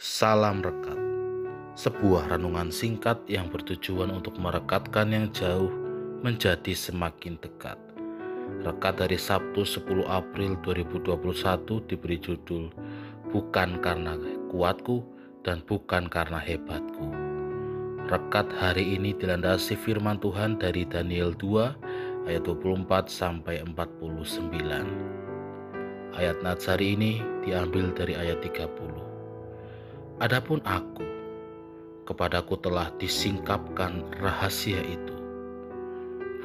Salam Rekat. Sebuah renungan singkat yang bertujuan untuk merekatkan yang jauh menjadi semakin dekat. Rekat dari Sabtu 10 April 2021 diberi judul Bukan karena kuatku dan bukan karena hebatku. Rekat hari ini dilandasi firman Tuhan dari Daniel 2 ayat 24 sampai 49 Ayat nats hari ini diambil dari ayat 30 Adapun aku, kepadaku telah disingkapkan rahasia itu.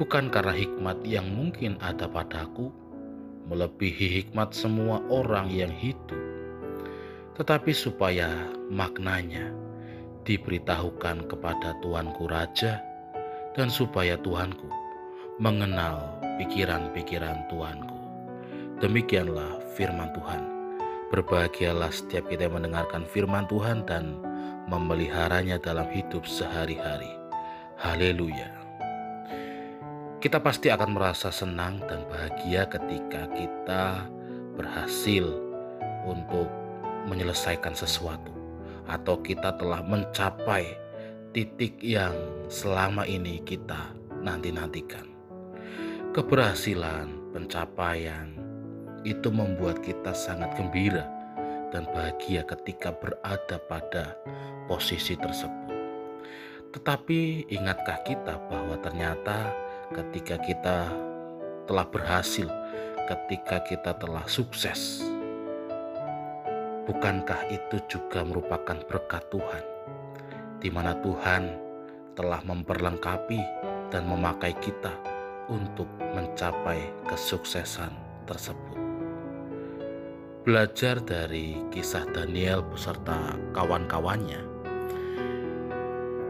Bukan karena hikmat yang mungkin ada padaku, melebihi hikmat semua orang yang hidup, tetapi supaya maknanya diberitahukan kepada Tuanku Raja dan supaya Tuanku mengenal pikiran-pikiran Tuanku. Demikianlah firman Tuhan. Berbahagialah setiap kita mendengarkan firman Tuhan dan memeliharanya dalam hidup sehari-hari. Haleluya. Kita pasti akan merasa senang dan bahagia ketika kita berhasil untuk menyelesaikan sesuatu atau kita telah mencapai titik yang selama ini kita nanti-nantikan. Keberhasilan, pencapaian, itu membuat kita sangat gembira dan bahagia ketika berada pada posisi tersebut. Tetapi ingatkah kita bahwa ternyata ketika kita telah berhasil, ketika kita telah sukses, bukankah itu juga merupakan berkat Tuhan, di mana Tuhan telah memperlengkapi dan memakai kita untuk mencapai kesuksesan tersebut? Belajar dari kisah Daniel beserta kawan-kawannya.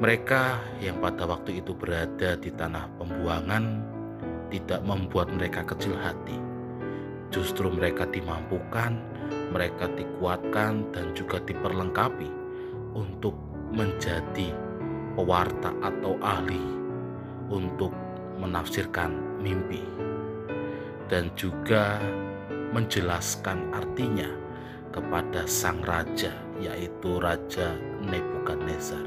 Mereka yang pada waktu itu berada di tanah pembuangan tidak membuat mereka kecil hati. Justru mereka dimampukan, mereka dikuatkan, dan juga diperlengkapi untuk menjadi pewarta atau ahli untuk menafsirkan mimpi, dan juga menjelaskan artinya kepada sang raja, yaitu Raja Nebukadnezar.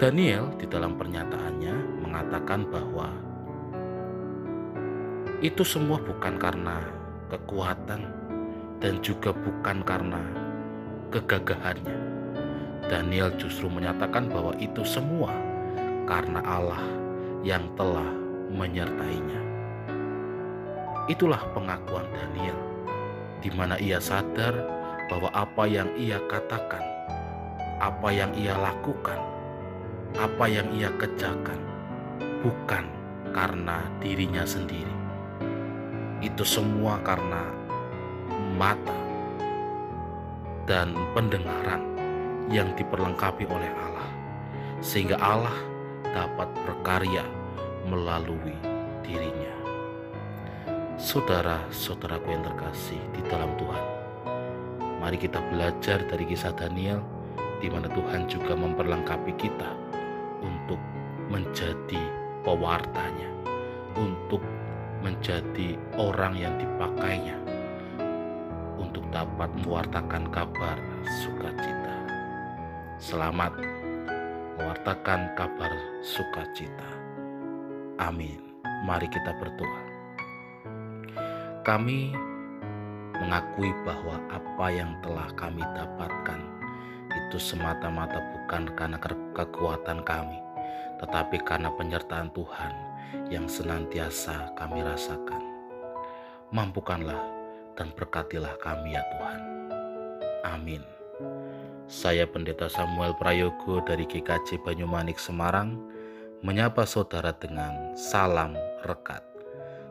Daniel di dalam pernyataannya mengatakan bahwa itu semua bukan karena kekuatan dan juga bukan karena kegagahannya. Daniel justru menyatakan bahwa itu semua karena Allah yang telah menyertainya. Itulah pengakuan Daniel, di mana ia sadar bahwa apa yang ia katakan, apa yang ia lakukan, apa yang ia kerjakan, bukan karena dirinya sendiri. Itu semua karena mata dan pendengaran yang diperlengkapi oleh Allah, sehingga Allah dapat berkarya melalui dirinya. Saudara-saudaraku yang terkasih di dalam Tuhan, mari kita belajar dari kisah Daniel, di mana Tuhan juga memperlengkapi kita untuk menjadi pewartanya, untuk menjadi orang yang dipakainya, untuk dapat mewartakan kabar sukacita. Selamat mewartakan kabar sukacita. Amin. Mari kita berdoa. Kami mengakui bahwa apa yang telah kami dapatkan itu semata-mata bukan karena kekuatan kami, tetapi karena penyertaan Tuhan yang senantiasa kami rasakan. Mampukanlah dan berkatilah kami ya Tuhan. Amin. Saya Pendeta Samuel Prayogo dari GKJ Banyumanik Semarang menyapa saudara dengan salam rekat